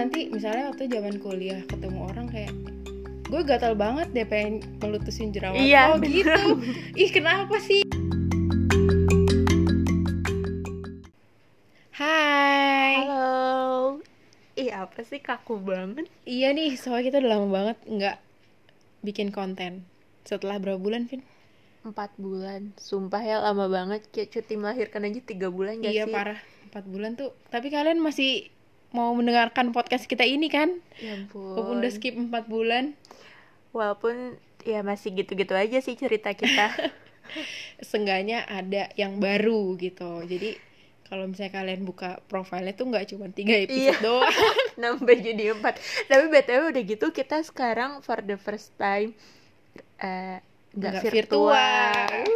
nanti misalnya waktu zaman kuliah ketemu orang kayak gue gatal banget deh pengen melutusin jerawat Iya, oh bener. gitu ih kenapa sih Hai Halo. Ih, apa sih kaku banget? iya nih soalnya kita udah lama banget nggak bikin konten setelah berapa bulan Vin Empat bulan. Sumpah ya lama banget. Kayak cuti melahirkan aja tiga bulan gak iya sih? parah empat bulan tuh tapi kalian masih mau mendengarkan podcast kita ini kan Ya ampun. walaupun udah skip empat bulan Walaupun ya masih gitu-gitu aja sih cerita kita. seenggaknya ada yang baru gitu jadi kalau misalnya kalian buka profilnya tuh nggak cuma tiga episode Iya. doang Nambah jadi empat. Tapi BTW udah gitu kita sekarang for the first time eh nggak Nggak virtual. virtual. Uh,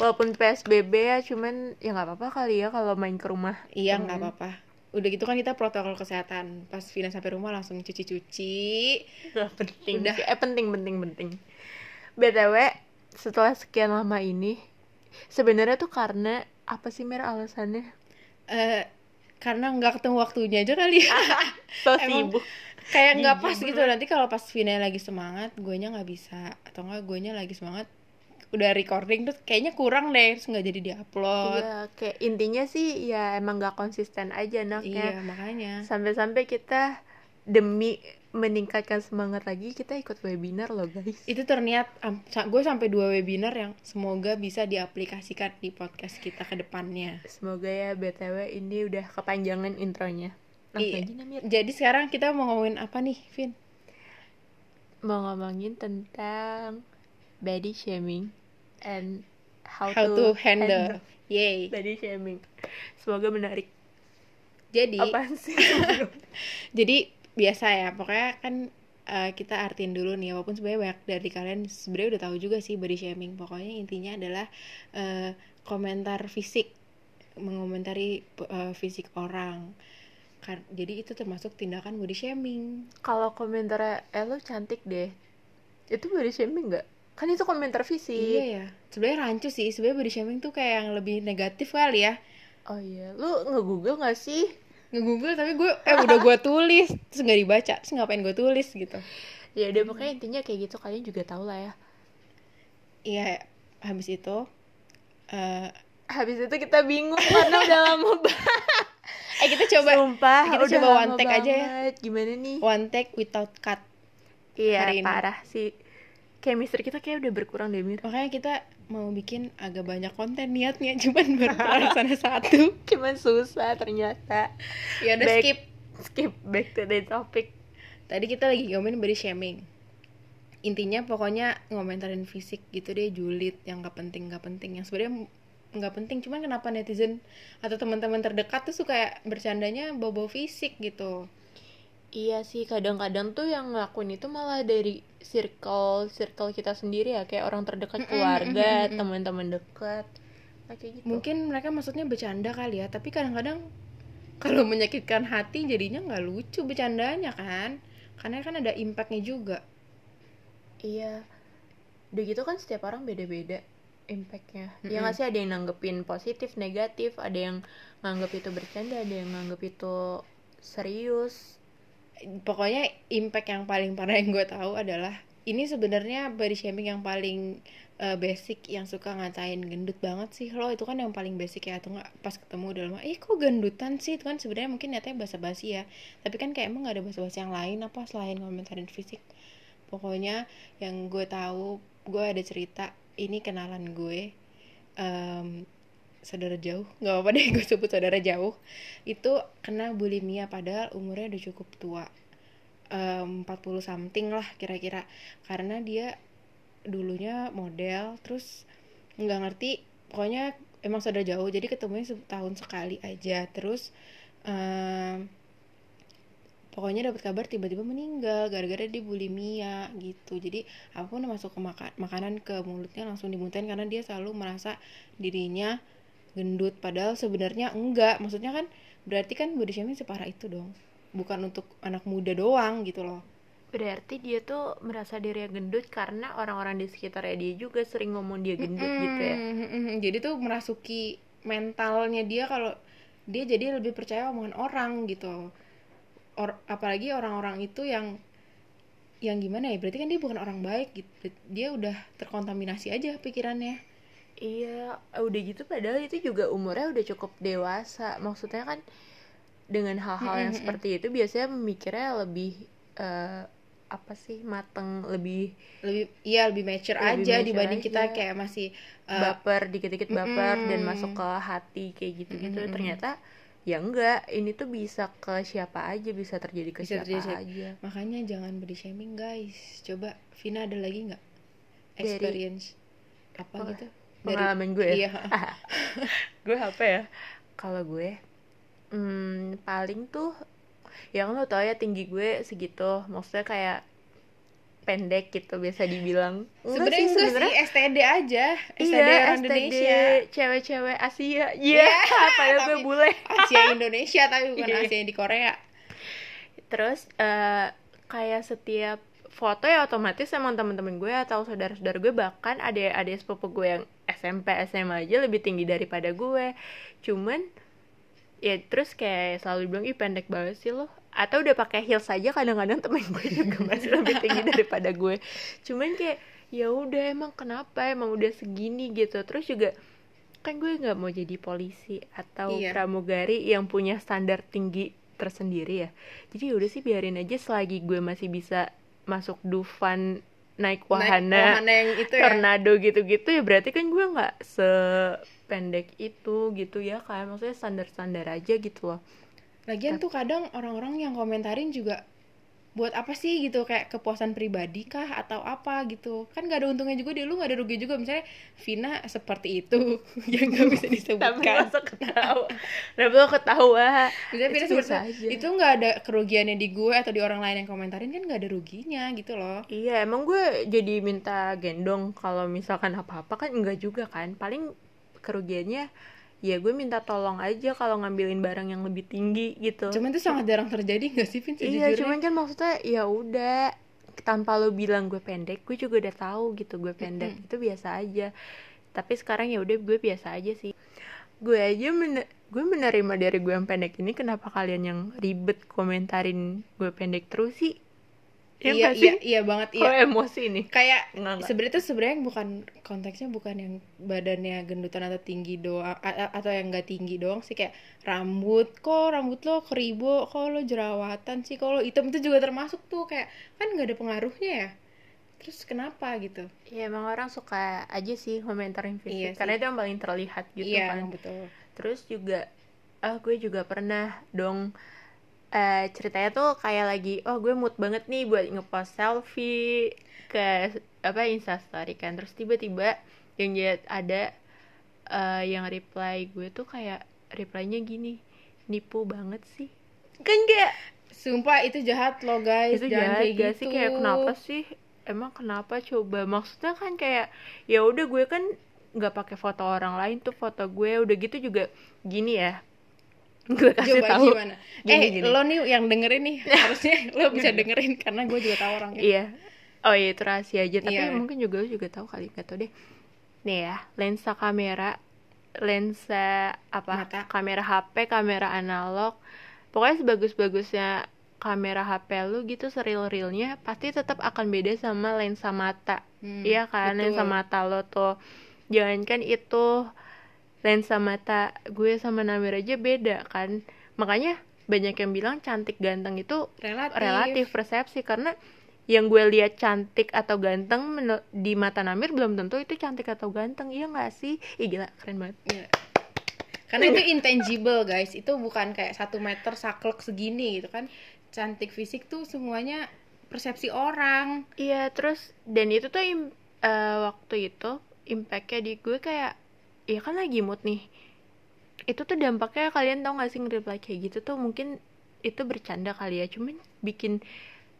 Walaupun PSBB ya, cuman ya nggak apa-apa kali ya kalau main ke rumah. iya nggak temen. apa-apa udah gitu kan kita protokol kesehatan pas Vina sampai rumah langsung cuci-cuci Gak penting Udah. Eh penting penting penting. BTW setelah sekian lama ini sebenarnya tuh karena apa sih Mer alasannya? eh karena nggak ketemu waktunya aja kali ya So sibuk. kayak nggak Jijik pas gitu nanti kalau pas Vina lagi semangat guenya nggak bisa atau enggak guenya lagi semangat udah recording terus kayaknya kurang deh terus nggak jadi diupload Iya, kayak intinya sih ya emang gak konsisten aja iya anaknya. makanya Sampai-sampai kita demi meningkatkan semangat lagi kita ikut webinar loh guys. itu terniat sa- gue sampai dua webinar yang semoga bisa diaplikasikan di podcast kita ke depannya Semoga ya BTW ini udah kepanjangan intronya. Iya. jadi sekarang kita mau ngomongin apa nih Vin Mau ngomongin tentang body shaming and how, how to handle yay body shaming. Semoga menarik. jadi Apaan sih? jadi biasa ya pokoknya kan eh, kita artiin dulu nih walaupun sebenarnya banyak dari kalian sebenarnya udah tahu juga sih body shaming pokoknya intinya adalah eh, komentar fisik mengomentari eh, fisik orang Kar- jadi itu termasuk tindakan body shaming Kalau komentarnya eh lo cantik deh. Itu body shaming nggak? Kan itu komentar fisik. iya ya sebenarnya rancu sih sebenarnya body shaming tuh kayak yang lebih negatif kali ya Oh iya, lu nge-google gak sih? nge-google tapi gue eh udah gue tulis terus nggak dibaca terus ngapain gue tulis gitu Ya udah pokoknya intinya kayak gitu kalian juga tahu lah ya. iya habis itu eh Habis itu kita bingung karena udah lama banget. eh kita coba Sumpah, kita coba one take aja ya. banget. Gimana nih? one take without cut Iya, parah sih. Chemistry kita kayak udah berkurang deh, Mir. makanya kita mau bikin agak banyak konten niatnya cuman baru terlaksana satu Cuman susah ternyata. ya udah Back- skip Skip back to the topic. tadi kita lagi ngomongin body shaming intinya pokoknya ngomentarin fisik gitu deh julid yang gak penting gak penting yang sebenarnya nggak penting cuman kenapa netizen atau teman-teman terdekat tuh suka bercandanya bobo fisik gitu Iya sih, kadang-kadang tuh yang ngelakuin itu malah dari circle circle kita sendiri ya, kayak orang terdekat keluarga, teman-teman dekat. Kayak gitu. mungkin mereka maksudnya bercanda kali ya tapi kadang-kadang kalau menyakitkan hati jadinya nggak lucu bercandanya kan karena kan ada impactnya juga Iya. Udah gitu kan setiap orang beda-beda impactnya. Ya Mm-mm. nggak sih ada yang nanggepin positif, negatif, ada yang nganggep itu bercanda, ada yang nganggep itu serius. Pokoknya impact yang paling parah yang gue tahu adalah ini sebenarnya body shaming yang paling eh, basic yang suka ngatain gendut banget sih. Lo itu kan yang paling basic ya atau nggak? Pas ketemu udah lama eh kok gendutan sih? Itu kan sebenarnya mungkin nyatanya basa-basi ya. Tapi kan kayak emang gak ada basa-basi yang lain apa selain komentarin fisik. Pokoknya yang gue tahu gue ada cerita ini kenalan gue em, saudara jauh. Nggak apa-apa deh gue sebut saudara jauh. Itu kena bulimia padahal umurnya udah cukup tua. Em, 40 something lah kira-kira. Karena dia dulunya model terus nggak ngerti pokoknya emang saudara jauh jadi ketemunya setahun sekali aja. Terus em, pokoknya dapat kabar tiba-tiba meninggal gara-gara dia bulimia gitu. Jadi apa pun masuk ke maka- makanan ke mulutnya langsung dimuntahin karena dia selalu merasa dirinya gendut padahal sebenarnya enggak. Maksudnya kan berarti kan body shaming separah itu dong. Bukan untuk anak muda doang gitu loh. Berarti dia tuh merasa dirinya gendut karena orang-orang di sekitarnya dia juga sering ngomong dia gendut gitu ya. Jadi tuh merasuki mentalnya dia kalau dia jadi lebih percaya omongan orang gitu. Or, apalagi orang-orang itu yang yang gimana ya? Berarti kan dia bukan orang baik gitu. Dia udah terkontaminasi aja pikirannya Iya, udah gitu padahal itu juga umurnya udah cukup dewasa. Maksudnya kan dengan hal-hal yang seperti itu biasanya memikirnya lebih eh, apa sih mateng, lebih lebih iya lebih mature Lebih aja mature dibanding kita aja. kayak masih uh, baper dikit-dikit baper dan mm-mm. masuk ke hati kayak gitu-gitu. Mm-mm. Ternyata ya enggak, ini tuh bisa ke siapa aja, bisa terjadi ke Bisa siapa terjadi aja. makanya jangan body shaming guys coba Vina ada lagi nggak Dari- experience apa Apa? gitu Pengalaman gue ya. iya. Gue apa ya? Kalau gue hmm, paling tuh yang lo tau ya tinggi gue segitu. Maksudnya kayak pendek gitu biasa dibilang. Sebenarnya sih, enggak sih STD aja. STD iya orang STD Indonesia. cewek-cewek Asia. Iya padahal gue tapi- bule? Asia Indonesia tapi bukan Iya. Asia di Korea. Terus eh, kayak setiap foto ya otomatis emang temen-temen gue atau saudara-saudara gue bahkan ada ada sepupu gue yang SMP SMA aja lebih tinggi daripada gue. Cuman ya terus kayak selalu bilang ih pendek banget sih lo. Atau udah pakai heels aja kadang-kadang temen gue juga masih lebih tinggi daripada gue. Cuman kayak ya udah emang kenapa? Emang udah segini gitu. Terus juga kan gue nggak mau jadi polisi atau Iya. pramugari yang punya standar tinggi tersendiri ya. Jadi udah sih biarin aja selagi gue masih bisa masuk Dufan naik Naik wahana, wahana yang itu ya. tornado gitu-gitu ya berarti kan gue nggak sependek itu gitu ya kan maksudnya standar-standar aja gitu loh. Lagian tuh kadang orang-orang yang komentarin juga buat apa sih gitu? Kayak kepuasan pribadi kah atau apa gitu? Kan gak ada untungnya juga dia lu gak ada rugi juga. Misalnya Vina seperti itu yang gak bisa tapi disebutkan. masa ketawa. Tapi lo ketawa. Misalnya Vina seperti aja. itu nggak ada kerugiannya di gue atau di orang lain yang komentarin kan gak ada ruginya gitu loh. Iya, emang gue jadi minta gendong kalau misalkan apa-apa kan enggak juga kan. Paling kerugiannya ya gue minta tolong aja kalau ngambilin barang yang lebih tinggi gitu. cuman itu sangat jarang terjadi gak sih Vin iya, cuman kan maksudnya ya udah tanpa lo bilang gue pendek, gue juga udah tahu gitu gue pendek. Itu biasa aja. Tapi sekarang ya udah gue biasa aja sih. Gue aja men gue menerima dari gue yang pendek ini kenapa kalian yang ribet komentarin gue pendek terus sih? Ya iya iya iya banget Kok iya emosi nih? kayak sebenarnya tuh sebenarnya bukan konteksnya bukan yang badannya gendutan atau tinggi doang atau yang enggak tinggi doang sih kayak rambut kok rambut lo keribo kok lo jerawatan sih kalau hitam itu juga termasuk tuh kayak kan nggak ada pengaruhnya ya terus kenapa gitu Ya emang orang suka aja sih komentarin fisik Iya sih. karena itu yang paling terlihat gitu iya kan. emang betul Terus juga ah gue juga pernah dong eh ceritanya tuh kayak lagi oh gue mood banget nih buat ngepost selfie ke apa instastory kan. Terus tiba-tiba yang lihat ada eh, yang reply gue tuh kayak reply-nya gini nipu banget sih. Kan kayak sumpah itu jahat lo guys. Itu jangan jahat kayak gak gitu sih? Kayak kenapa sih? Emang kenapa coba? Maksudnya kan kayak ya udah gue kan nggak pakai foto orang lain tuh foto gue. Udah gitu juga gini ya gue kasih coba tahu. gimana? Gini, eh gini. lo nih yang dengerin nih. Harusnya lo bisa dengerin karena gue juga tahu orangnya. Iya. Oh iya itu rahasia aja. Tapi Iya. mungkin juga lu juga tahu kali nggak tahu deh. Nih ya lensa kamera lensa apa? Mata. kamera HP kamera analog. Pokoknya sebagus-bagusnya kamera HP lu gitu seril-rilnya pasti tetap akan beda sama lensa mata. Hmm, Iya kan? Betul. lensa mata lo tuh. Jangankan itu lensa mata gue sama Namir aja beda kan Makanya banyak yang bilang cantik ganteng itu relatif relatif persepsi Karena yang gue lihat cantik atau ganteng di mata Namir belum tentu itu cantik atau ganteng Iya gak sih? Ih gila keren banget Iya. Karena itu intangible guys, itu bukan kayak satu meter saklek segini gitu kan. Cantik fisik tuh semuanya persepsi orang. Iya terus dan itu tuh im- eh, waktu itu impactnya di gue kayak ya kan lagi mood nih. Itu tuh dampaknya kalian tau gak sih nge-reply kayak gitu tuh mungkin itu bercanda kali ya. Cuman bikin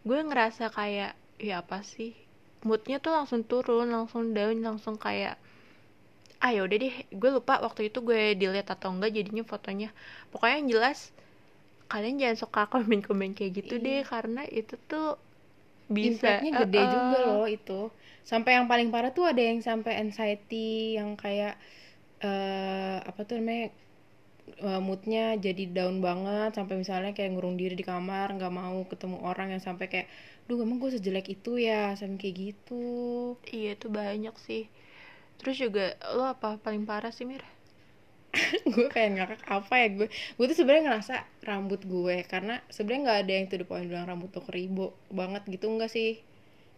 gue ngerasa kayak ya apa sih? Moodnya tuh langsung turun langsung down langsung kayak ah ya udah deh gue lupa waktu itu gue delete atau enggak jadinya fotonya. Pokoknya yang jelas kalian jangan suka komen-komen kayak gitu Iya. deh karena itu tuh bisa Impactnya gede eh, juga eh, loh itu. Sampai yang paling parah tuh ada yang sampai anxiety yang kayak eh apa tuh namanya uh, moodnya jadi down banget sampai misalnya kayak ngurung diri di kamar nggak mau ketemu orang yang sampai kayak duh emang gue sejelek itu ya sampai kayak gitu. Iya itu banyak sih. Terus juga lo apa paling parah sih Mir? Gue pengen ngakak apa ya gue gue tuh sebenarnya ngerasa rambut gue karena sebenarnya nggak ada yang tuh poin bilang rambut tuh keribo banget gitu enggak sih.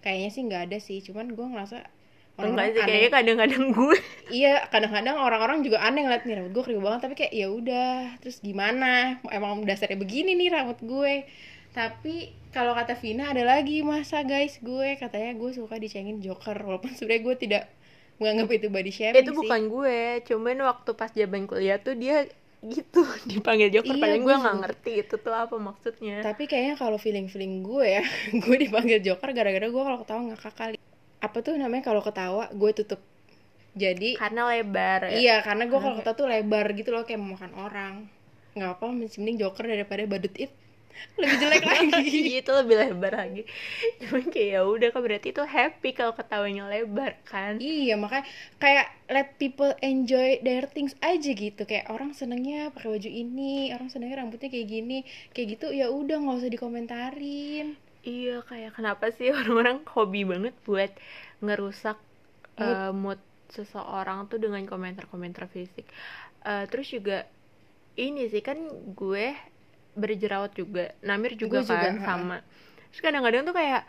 Kayaknya sih nggak ada sih cuman gue ngerasa orang Enggak sih kayaknya kadang-kadang gue. Iya kadang-kadang orang-orang juga aneh ngeliat nih rambut gue keribu banget tapi kayak ya udah terus gimana? Emang dasarnya begini nih rambut gue. Tapi kalau kata Vina ada lagi masa guys gue katanya gue suka dicengin Joker walaupun sebenarnya gue tidak menganggap itu body shaming itu bukan gue cuman waktu pas jaban kuliah tuh dia gitu dipanggil Joker iya, paling gue nggak ngerti itu tuh apa maksudnya. Tapi kayaknya kalau feeling feeling gue ya gue dipanggil Joker gara-gara gue kalau ketawa ngakak kali apa tuh namanya kalau ketawa gue tutup. Jadi karena lebar ya? iya karena gue kalau ketawa tuh lebar gitu loh kayak mau makan orang. Nggak apa mending Joker daripada badut it. Lebih jelek lagi. Itu lebih lebar lagi. Cuman kayak ya udah kan berarti itu happy kalau ketawanya lebar kan? Iya makanya kayak let people enjoy their things aja gitu. Kayak orang senengnya pakai baju ini orang senengnya rambutnya kayak gini. Kayak gitu ya udah nggak usah dikomentarin iya kayak kenapa sih orang-orang hobi banget buat ngerusak mood, uh, mood seseorang tuh dengan komentar-komentar fisik. Uh, terus juga ini sih kan gue berjerawat juga Namir juga gue kan juga, sama. Terus kadang-kadang tuh kayak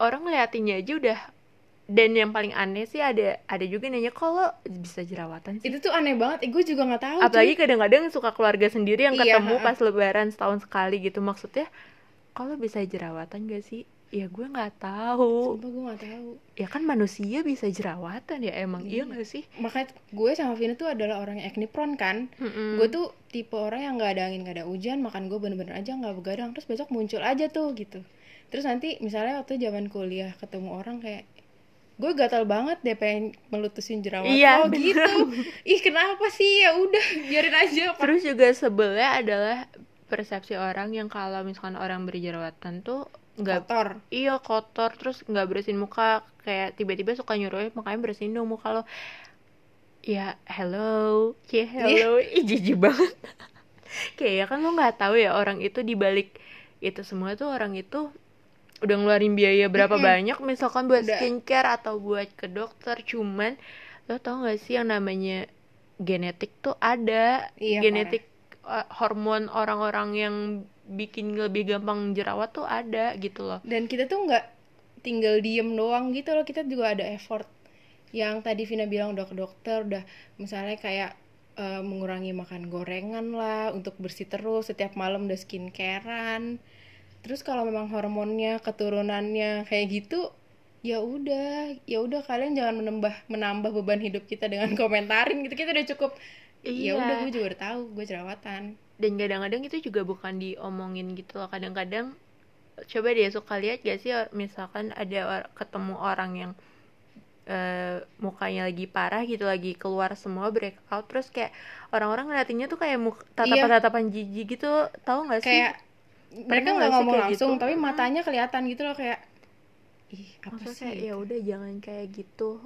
orang ngeliatinnya aja udah dan yang paling aneh sih ada ada juga nanya kalau bisa jerawatan sih? Itu tuh aneh banget eh, gue juga nggak tahu apalagi kadang-kadang suka keluarga sendiri yang iya, ketemu pas lebaran setahun sekali gitu maksudnya kalau bisa jerawatan gak sih? Ya gue nggak tahu. Sumpah gue nggak tahu. Ya kan manusia bisa jerawatan ya emang iya, iya. gak sih? Makanya gue sama Vina tuh adalah orang yang acne prone kan. Mm-hmm. gue tuh tipe orang yang nggak ada angin nggak ada hujan makan gue bener-bener aja nggak begadang terus besok muncul aja tuh gitu. Terus nanti misalnya waktu zaman kuliah ketemu orang kayak gue gatal banget deh pengen melutusin jerawat iya, oh bener. gitu. Ih kenapa sih? Ya udah biarin aja terus juga sebelnya adalah persepsi orang yang kalau misalkan orang berjerawatan tuh nggak kotor iya kotor terus nggak bersihin muka kayak tiba-tiba suka nyuruh makanya bersihin dong muka lo ya hello ya hello yeah. ih jijik banget kayak ya kan lo nggak tahu ya orang itu dibalik itu semua tuh orang itu udah ngeluarin biaya berapa mm -hmm. banyak misalkan buat udah. skincare atau buat ke dokter cuman lo tau gak sih yang namanya genetik tuh ada iya, genetik uh, hormon orang-orang yang bikin lebih gampang jerawat tuh ada gitu loh. Dan kita tuh nggak tinggal diem doang gitu loh kita juga ada effort. Yang tadi Vina bilang udah ke dokter udah misalnya kayak uh, mengurangi makan gorengan lah untuk bersih terus setiap malam udah skincarean. Terus kalau memang hormonnya keturunannya kayak gitu ya udah ya udah kalian jangan menambah menambah beban hidup kita dengan komentarin gitu. Kita udah cukup iya. ya udah gue juga udah tahu gue jerawatan dan kadang-kadang itu juga bukan diomongin gitu loh kadang-kadang coba deh suka lihat gak sih misalkan ada or ketemu orang yang uh, mukanya lagi parah gitu lagi keluar semua breakout terus kayak orang-orang ngeliatinnya tuh kayak tatapan-tatapan iya. jijik gitu tahu nggak sih kayak mereka nggak ngomong langsung gitu? tapi matanya kelihatan gitu loh kayak ih apa Maksudnya sih ya udah jangan kayak gitu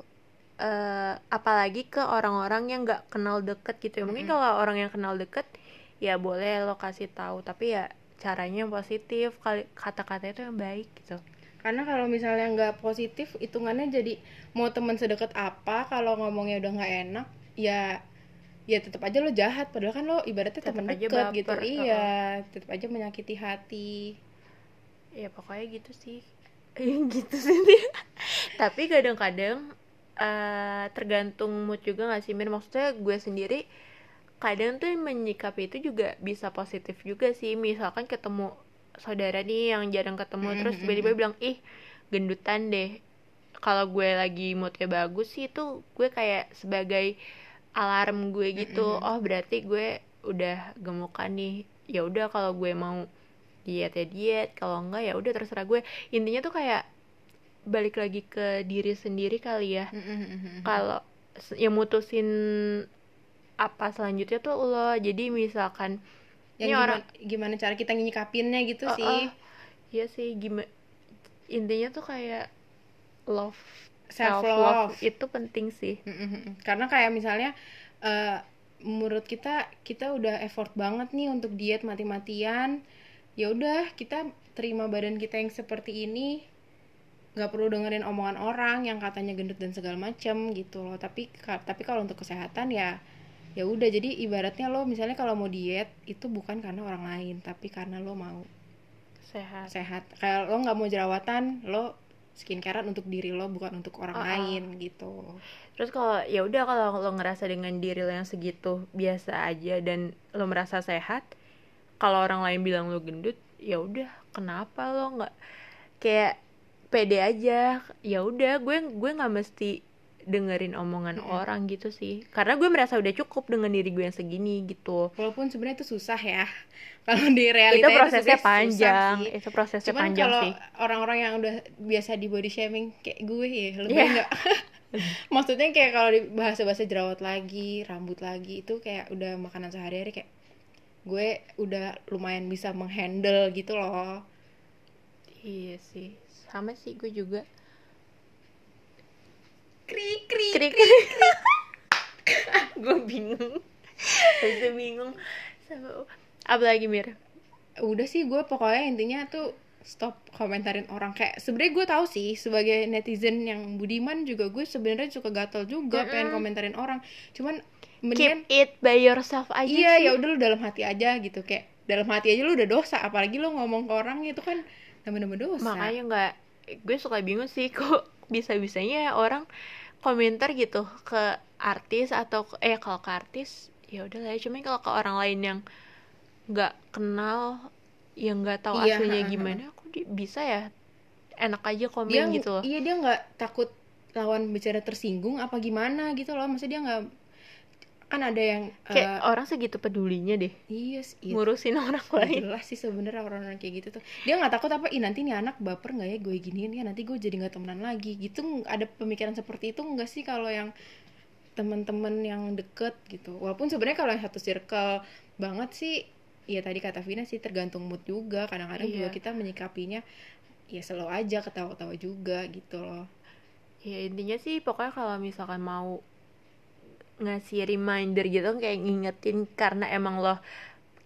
uh, apalagi ke orang-orang yang nggak kenal deket gitu ya. Mungkin mm -hmm. kalau orang yang kenal deket ya boleh lo kasih tahu. Tapi ya caranya positif kali kata-kata itu yang baik gitu. Karena kalau misalnya nggak positif hitungannya jadi mau teman sedekat apa kalau ngomongnya udah nggak enak ya ya tetap aja lo jahat. Padahal kan lo ibaratnya teman dekat gitu. iya tetap aja menyakiti hati. Ya pokoknya gitu sih. Gitu sih tapi kadang-kadang uh, tergantung mood juga gak sih Mir? Maksudnya gue sendiri kadang tuh menyikapi itu juga bisa positif juga sih. Misalkan ketemu saudara nih yang jarang ketemu mm-hmm. terus tiba-tiba bilang ih gendutan deh. Kalau gue lagi moodnya bagus sih itu gue kayak sebagai alarm gue gitu. Mm-hmm. oh berarti gue udah gemukan nih. Ya udah kalau gue mau diet ya diet kalau enggak ya udah terserah gue. Intinya tuh kayak balik lagi ke diri sendiri kali ya. Kalau yang mutusin apa selanjutnya tuh lo. Jadi misalkan yang ini gimana, orang gimana cara kita nyikapinnya gitu uh, sih. Uh, iya sih gimana intinya tuh kayak love self love, itu penting sih. Mm-hmm. karena kayak misalnya uh, menurut kita kita udah effort banget nih untuk diet mati-matian. Ya udah kita terima badan kita yang seperti ini nggak perlu dengerin omongan orang yang katanya gendut dan segala macem gitu loh. Tapi tapi kalau untuk kesehatan ya ya udah. Jadi ibaratnya lo misalnya kalau mau diet itu bukan karena orang lain tapi karena lo mau sehat. sehat. Kayak lo nggak mau jerawatan lo skincarean untuk diri lo bukan untuk orang ah. lain gitu. Terus kalau ya udah kalau lo ngerasa dengan diri lo yang segitu biasa aja dan lo merasa sehat kalau orang lain bilang lo gendut ya udah kenapa lo nggak kayak pede aja. Ya udah gue gue nggak mesti dengerin omongan Mm-mm. orang gitu sih. Karena gue merasa udah cukup dengan diri gue yang segini gitu. Walaupun sebenarnya itu susah ya. Kalau di realita itu prosesnya susah panjang. sih. itu prosesnya Cuman panjang kalau sih. orang-orang yang udah biasa di body shaming kayak gue ya lebih Iya. enggak maksudnya kayak kalau di bahasa-bahasa jerawat lagi rambut lagi itu kayak udah makanan sehari-hari kayak gue udah lumayan bisa menghandle gitu loh. Iya sih sama sih gue juga. Krik krik krik. krik gue bingung. Masih bingung. Sama apa lagi mir? Udah sih gue pokoknya intinya tuh stop komentarin orang. Kayak sebenarnya gue tahu sih sebagai netizen yang budiman juga gue sebenarnya suka gatel juga pengen Mm-mm. komentarin orang. Cuman keep mendingan it by yourself aja iya ya udah lu dalam hati aja gitu. Kayak dalam hati aja lu udah dosa apalagi lu ngomong ke orang itu kan nama-nama dosa. Makanya nggak gue suka bingung sih kok bisa bisanya orang komentar gitu ke artis atau ke- eh kalau ke artis ya udah lah ya. cuman kalau ke orang lain yang nggak kenal yang nggak tahu Iya, aslinya ha, gimana aku di- bisa ya. Enak aja komen dia gitu loh. iya dia nggak takut lawan bicara tersinggung apa gimana gitu loh. Maksudnya dia nggak kan ada yang kayak eh, orang segitu pedulinya deh. Iya sih iya, ngurusin orang nggak lain. jelas sih sebenarnya orang-orang kayak gitu tuh. Dia nggak takut apa ih nanti nih anak baper nggak ya? Gue giniin ya nanti gue jadi nggak temenan lagi. Gitu ada pemikiran seperti itu nggak sih kalau yang teman-teman yang deket gitu. Walaupun sebenarnya kalau yang satu circle banget sih ya tadi kata Vina sih tergantung mood juga. Kadang-kadang Iya. juga kita menyikapinya ya slow aja ketawa-ketawa juga gitu loh. Ya intinya sih pokoknya kalau misalkan mau ngasih reminder gitu kayak ngingetin karena emang lo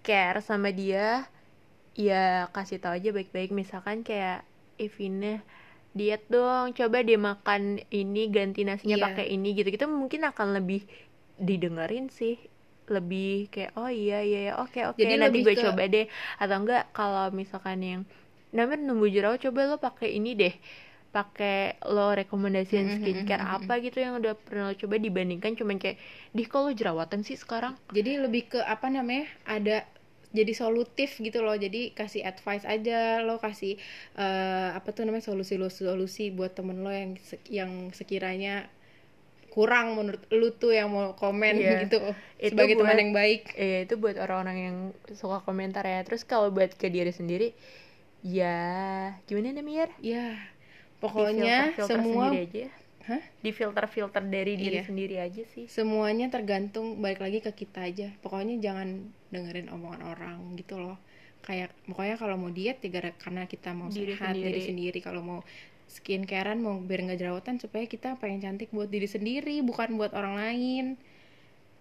care sama dia ya kasih tahu aja baik-baik. Misalkan kayak Ivina diet dong coba dia makan ini ganti nasinya Iya. pakai ini gitu gitu mungkin akan lebih didengerin sih lebih kayak oh iya iya iya, oke oke Jadi nanti gue ke- coba deh. Atau enggak kalau misalkan yang namanya nunggu jerawat coba lo pakai ini deh pakai lo rekomendasiin Mhm, skincare mhm, mhm. apa gitu yang udah pernah lo coba dibandingkan cuman kayak di kalau jerawatan sih sekarang? Jadi lebih ke apa namanya ada jadi solutif gitu loh. Jadi kasih advice aja lo kasih eh, apa tuh namanya solusi solusi buat temen lo yang yang sekiranya kurang menurut lu tuh yang mau komen Iya. gitu. Itu sebagai teman buat- yang baik. eh itu buat orang-orang yang suka komentar ya. Terus kalau buat ke diri sendiri ya gimana namanya ya pokoknya Di filter-filter semua sendiri aja Hah? di filter-filter dari diri Iya. sendiri aja sih. Semuanya tergantung balik lagi ke kita aja. Pokoknya jangan dengerin omongan orang gitu loh. Kayak pokoknya kalau mau diet ya karena kita mau Diri sehat sendiri. diri sendiri. Kalau mau skincarean mau biar nggak jerawatan supaya kita pengen cantik buat diri sendiri bukan buat orang lain.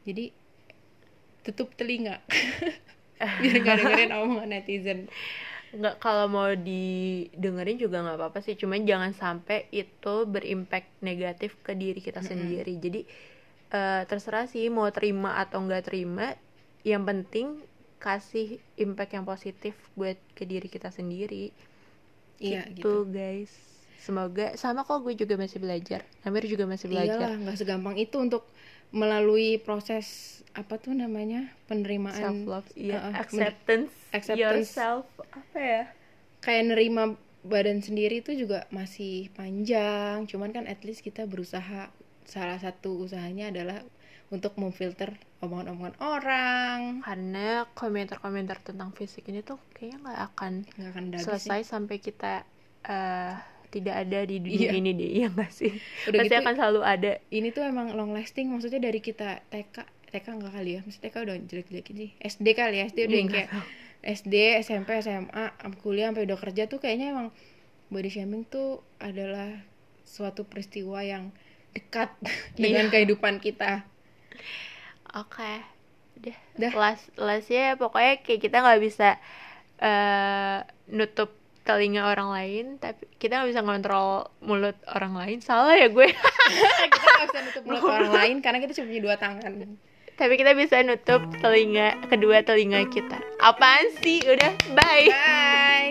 Jadi tutup telinga. Biar nggak dengerin omongan netizen nggak kalau mau didengerin juga nggak apa-apa sih. Cuman jangan sampai itu berimpact negatif ke diri kita Mm-mm. sendiri. Jadi eh, terserah sih mau terima atau nggak terima. Yang penting kasih impact yang positif buat ke diri kita sendiri. Iya gitu, gitu. guys. Semoga sama kok gue juga masih belajar. Amir juga masih belajar. iyalah nggak segampang itu untuk melalui proses apa tuh namanya penerimaan self love iya Uh-uh, acceptance, acceptance. yourself apa ya kayak nerima badan sendiri itu juga masih panjang cuman kan at least kita berusaha salah satu usahanya adalah untuk memfilter omongan-omongan orang karena komentar-komentar tentang fisik ini tuh kayaknya nggak akan nggak akan selesai sih. sampai kita eh, tidak ada di dunia Iya. ini deh ya nggak sih? Udah pasti gitu akan selalu ada. ini tuh emang long lasting maksudnya dari kita TK TK enggak kali ya? Maksudnya TK udah jelek-jelekin sih. SD kali ya SD udah yang kayak SD SMP SMA kuliah sampai udah kerja tuh kayaknya emang body shaming tuh adalah suatu peristiwa yang dekat dengan Iya. kehidupan kita. Oke udah Dah. las lasnya pokoknya kayak kita nggak bisa eh nutup telinga orang lain tapi kita nggak bisa ngontrol mulut orang lain. Salah ya gue. Kita nggak bisa nutup mulut orang lain karena kita cuma punya dua tangan. Tapi kita bisa nutup telinga kedua telinga kita. Apaan sih? Udah bye. Bye